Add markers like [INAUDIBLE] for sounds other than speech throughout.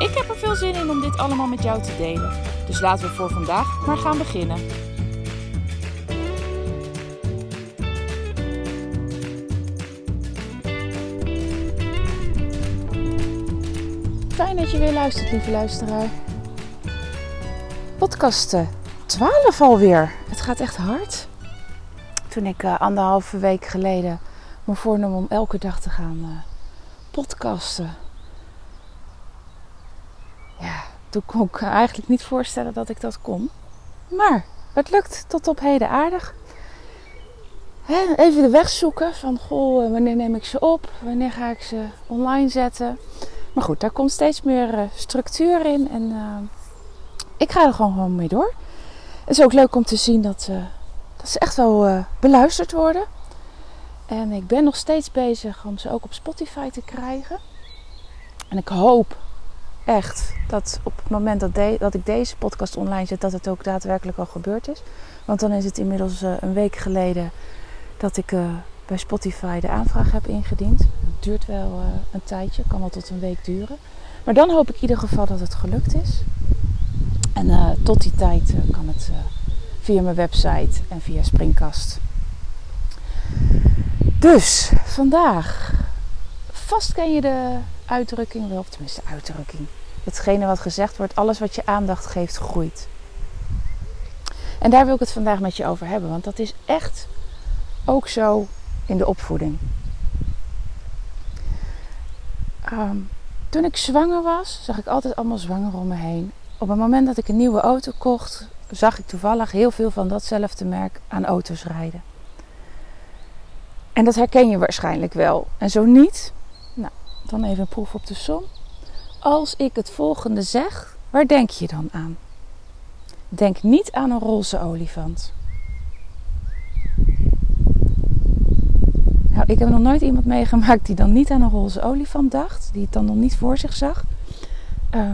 Ik heb er veel zin in om dit allemaal met jou te delen. Dus laten we voor vandaag maar gaan beginnen. Fijn dat je weer luistert, lieve luisteraar. Podcast 12 alweer. Het gaat echt hard. Toen ik uh, anderhalve week geleden me voornam om elke dag te gaan uh, podcasten. Ja, toen kon ik eigenlijk niet voorstellen dat ik dat kon. Maar het lukt tot op heden aardig. Even de weg zoeken van goh, eh, wanneer neem ik ze op? Wanneer ga ik ze online zetten? Maar goed, daar komt steeds meer uh, structuur in en uh, ik ga er gewoon, gewoon mee door. Het is ook leuk om te zien dat, dat ze echt wel beluisterd worden. En ik ben nog steeds bezig om ze ook op Spotify te krijgen. En ik hoop echt dat op het moment dat, dat ik deze podcast online zet, dat het ook daadwerkelijk al gebeurd is. Want dan is het inmiddels een week geleden dat ik bij Spotify de aanvraag heb ingediend. Het duurt wel uh, een tijdje, kan wel tot een week duren. Maar dan hoop ik in ieder geval dat het gelukt is. En tot die tijd kan het via mijn website en via Springkast. Dus vandaag, vast ken je de uitdrukking wel, of tenminste uitdrukking. Hetgene wat gezegd wordt, alles wat je aandacht geeft, groeit. En daar wil ik het vandaag met je over hebben, want dat is echt ook zo in de opvoeding. Um, toen ik zwanger was, zag ik altijd allemaal zwanger om me heen. Op het moment dat ik een nieuwe auto kocht, zag ik toevallig heel veel van datzelfde merk aan auto's rijden. En dat herken je waarschijnlijk wel. En zo niet, nou, dan even een proef op de som. Als ik het volgende zeg, waar denk je dan aan? Denk niet aan een roze olifant. Nou, ik heb nog nooit iemand meegemaakt die dan niet aan een roze olifant dacht. Die het dan nog niet voor zich zag. Uh,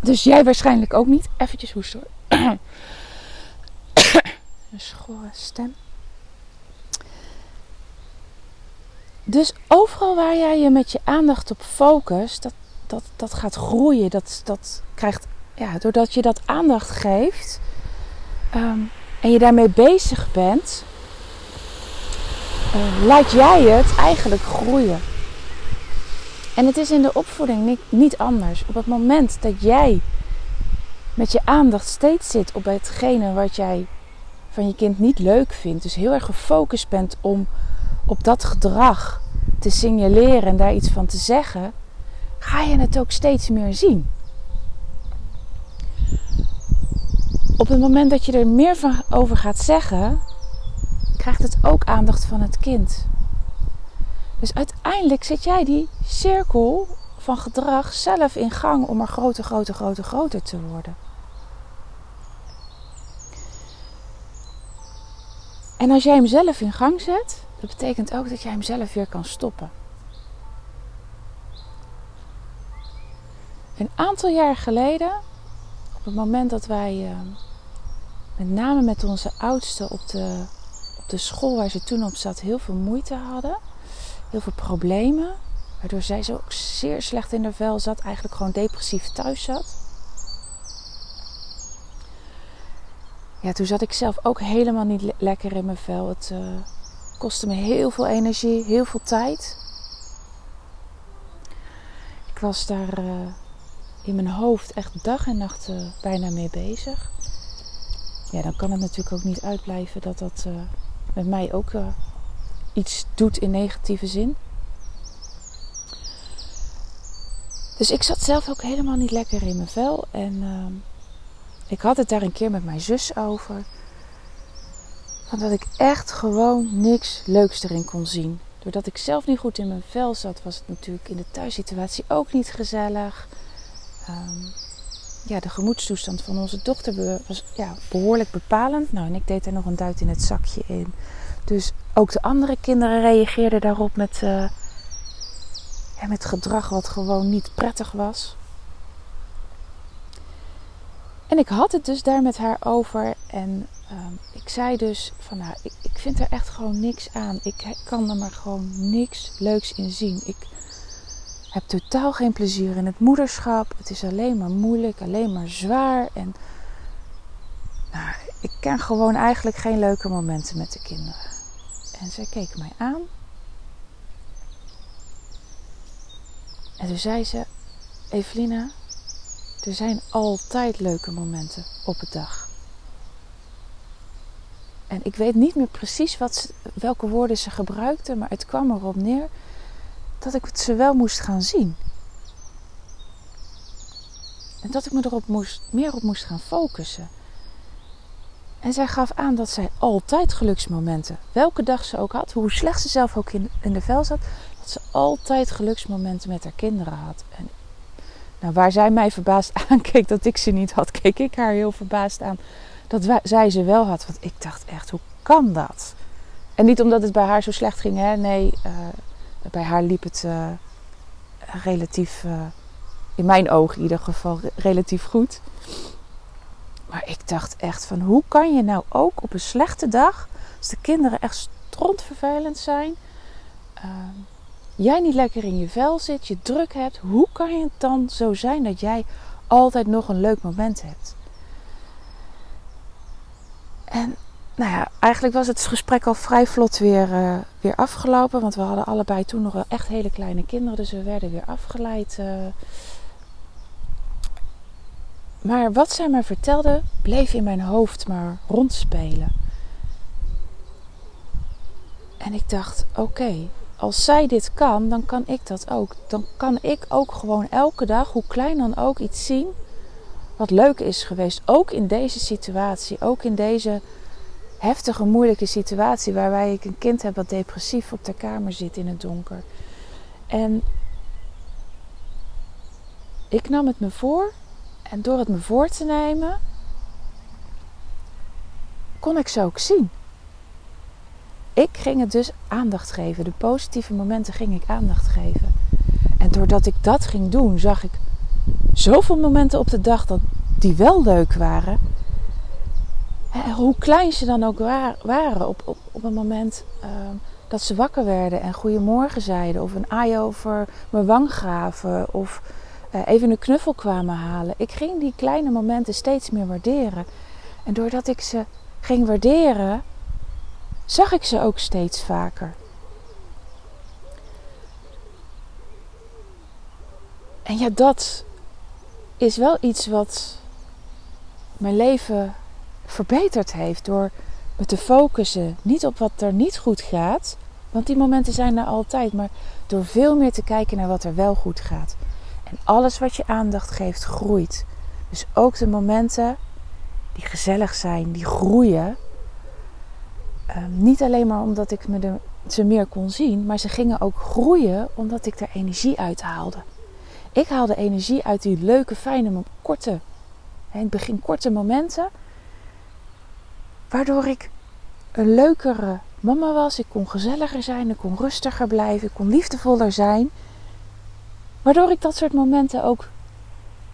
dus jij waarschijnlijk ook niet. Eventjes hoesten hoor. [COUGHS] een schorre stem. Dus overal waar jij je met je aandacht op focust, dat, dat, dat gaat groeien. Dat, dat krijgt, ja, doordat je dat aandacht geeft um, en je daarmee bezig bent, uh, laat jij het eigenlijk groeien. En het is in de opvoeding niet, niet anders. Op het moment dat jij met je aandacht steeds zit op hetgene wat jij van je kind niet leuk vindt, dus heel erg gefocust bent om op dat gedrag te signaleren en daar iets van te zeggen, ga je het ook steeds meer zien. Op het moment dat je er meer van over gaat zeggen, krijgt het ook aandacht van het kind. Dus uiteindelijk zet jij die cirkel van gedrag zelf in gang om er groter, groter, groter, groter te worden. En als jij hem zelf in gang zet, dat betekent ook dat jij hem zelf weer kan stoppen. Een aantal jaar geleden, op het moment dat wij uh, met name met onze oudste op de op de school waar ze toen op zat heel veel moeite hadden. Heel veel problemen. Waardoor zij zo ook zeer slecht in de vel zat. Eigenlijk gewoon depressief thuis zat. Ja, toen zat ik zelf ook helemaal niet le lekker in mijn vel. Het uh, kostte me heel veel energie, heel veel tijd. Ik was daar uh, in mijn hoofd echt dag en nacht uh, bijna mee bezig. Ja, dan kan het natuurlijk ook niet uitblijven dat dat met mij ook iets doet in negatieve zin. Dus ik zat zelf ook helemaal niet lekker in mijn vel. En uh, ik had het daar een keer met mijn zus over. Van dat ik echt gewoon niks leuks erin kon zien. Doordat ik zelf niet goed in mijn vel zat, was het natuurlijk in de thuissituatie ook niet gezellig. ehm, ja, de gemoedstoestand van onze dochter was ja, behoorlijk bepalend. Nou, en ik deed er nog een duit in het zakje in. Dus ook de andere kinderen reageerden daarop met, uh, ja, met gedrag wat gewoon niet prettig was. En ik had het dus daar met haar over. En um, ik zei dus van nou, ik, ik vind er echt gewoon niks aan. Ik kan er maar gewoon niks leuks in zien. Ik heb totaal geen plezier in het moederschap. Het is alleen maar moeilijk, alleen maar zwaar. En nou, ik ken gewoon eigenlijk geen leuke momenten met de kinderen. En zij keek mij aan. En toen zei ze: Evelina, er zijn altijd leuke momenten op de dag. En ik weet niet meer precies wat, welke woorden ze gebruikte, maar het kwam erop neer dat ik het ze wel moest gaan zien. En dat ik me erop moest, meer op moest gaan focussen. En zij gaf aan dat zij altijd geluksmomenten, welke dag ze ook had, hoe slecht ze zelf ook in, in de vel zat, dat ze altijd geluksmomenten met haar kinderen had. En nou, waar zij mij verbaasd [LAUGHS] aankeek dat ik ze niet had, keek ik haar heel verbaasd aan dat zij ze wel had. Want ik dacht echt, hoe kan dat? En niet omdat het bij haar zo slecht ging, hè? nee, uh, bij haar liep het uh, relatief, uh, in mijn ogen in ieder geval, relatief goed. Maar ik dacht echt van hoe kan je nou ook op een slechte dag, als de kinderen echt strontvervelend zijn, jij niet lekker in je vel zit, je druk hebt, hoe kan het dan zo zijn dat jij altijd nog een leuk moment hebt? En nou ja, eigenlijk was het gesprek al vrij vlot weer, uh, weer afgelopen. Want we hadden allebei toen nog wel echt hele kleine kinderen. Dus we werden weer afgeleid. Uh. Maar wat zij me vertelde, bleef in mijn hoofd maar rondspelen. En ik dacht: oké, als zij dit kan, dan kan ik dat ook. Dan kan ik ook gewoon elke dag, hoe klein dan ook, iets zien wat leuk is geweest. Ook in deze situatie, ook in deze heftige, moeilijke situatie waarbij ik een kind heb wat depressief op de kamer zit in het donker. En ik nam het me voor en door het me voor te nemen, kon ik ze ook zien. Ik ging het dus aandacht geven. De positieve momenten ging ik aandacht geven. En doordat ik dat ging doen, zag ik zoveel momenten op de dag dat die wel leuk waren hoe klein ze dan ook waren op, op, op een moment ehm, dat ze wakker werden en goedemorgen zeiden. Of een aai over mijn wang gaven. Of uh, even een knuffel kwamen halen. Ik ging die kleine momenten steeds meer waarderen. En doordat ik ze ging waarderen, zag ik ze ook steeds vaker. En ja, dat is wel iets wat mijn leven verbeterd heeft door me te focussen niet op wat er niet goed gaat, want die momenten zijn er altijd, maar door veel meer te kijken naar wat er wel goed gaat. En alles wat je aandacht geeft groeit. Dus ook de momenten die gezellig zijn, die groeien. Ehm, niet alleen maar omdat ik ze meer kon zien, maar ze gingen ook groeien omdat ik er energie uit haalde. Ik haalde energie uit die leuke, fijne, korte, in het begin korte momenten Waardoor ik een leukere mama was. Ik kon gezelliger zijn, ik kon rustiger blijven, ik kon liefdevoller zijn. Waardoor ik dat soort momenten ook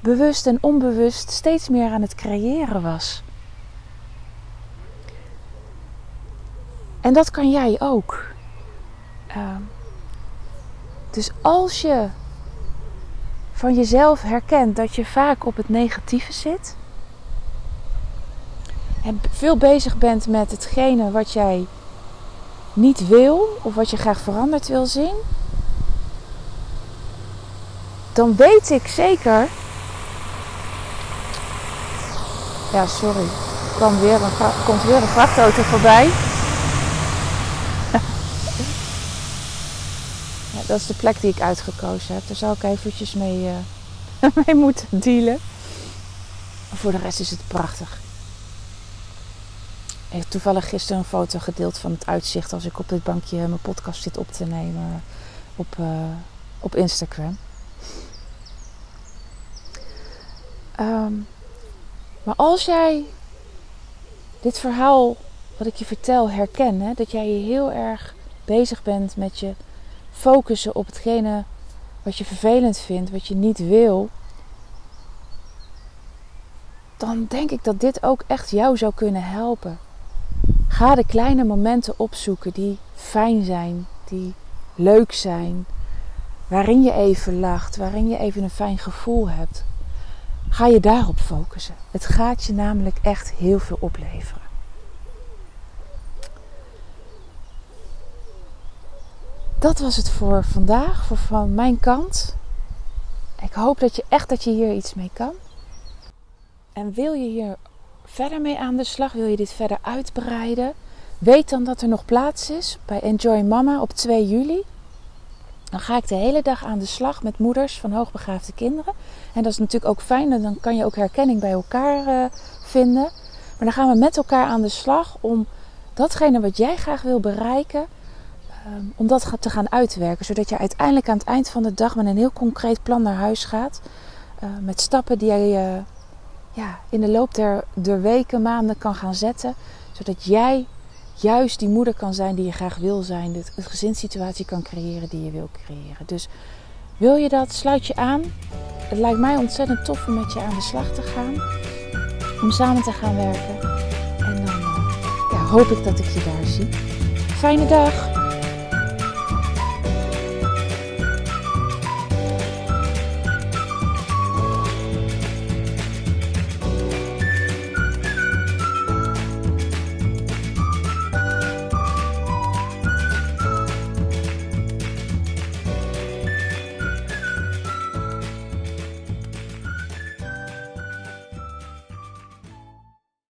bewust en onbewust steeds meer aan het creëren was. En dat kan jij ook. Uh, dus als je van jezelf herkent dat je vaak op het negatieve zit, en veel bezig bent met hetgene wat jij niet wil of wat je graag veranderd wil zien, dan weet ik zeker. Ja, sorry. Er komt weer een vrachtauto voorbij. Dat is de plek die ik uitgekozen heb. Daar zal ik eventjes mee, uh, [LAUGHS] mee moeten dealen. voor de rest is het prachtig. Ik heb toevallig gisteren een foto gedeeld van het uitzicht als ik op dit bankje mijn podcast zit op te nemen op, uh, op Instagram. Ehm, maar als jij dit verhaal wat ik je vertel herken, dat jij je heel erg bezig bent met je focussen op hetgene wat je vervelend vindt, wat je niet wil, dan denk ik dat dit ook echt jou zou kunnen helpen. Ga de kleine momenten opzoeken die fijn zijn, die leuk zijn, waarin je even lacht, waarin je even een fijn gevoel hebt. Ga je daarop focussen. Het gaat je namelijk echt heel veel opleveren. Dat was het voor vandaag, voor van mijn kant. Ik hoop dat je echt dat je hier iets mee kan. En wil je hier verder mee aan de slag? Wil je dit verder uitbreiden? Weet dan dat er nog plaats is bij Enjoy Mama op 2 juli. Dan ga ik de hele dag aan de slag met moeders van hoogbegaafde kinderen. En dat is natuurlijk ook fijn, dan kan je ook herkenning bij elkaar uh, vinden. Maar dan gaan we met elkaar aan de slag om datgene wat jij graag wil bereiken, um, om dat te gaan uitwerken. Zodat je uiteindelijk aan het eind van de dag met een heel concreet plan naar huis gaat. Uh, met stappen die jij uh, ja, in de loop der, der weken, maanden kan gaan zetten. Zodat jij juist die moeder kan zijn die je graag wil zijn. De, de gezinssituatie kan creëren die je wil creëren. Dus wil je dat, sluit je aan. Het lijkt mij ontzettend tof om met je aan de slag te gaan. Om samen te gaan werken. En dan uh, ja, hoop ik dat ik je daar zie. Fijne dag!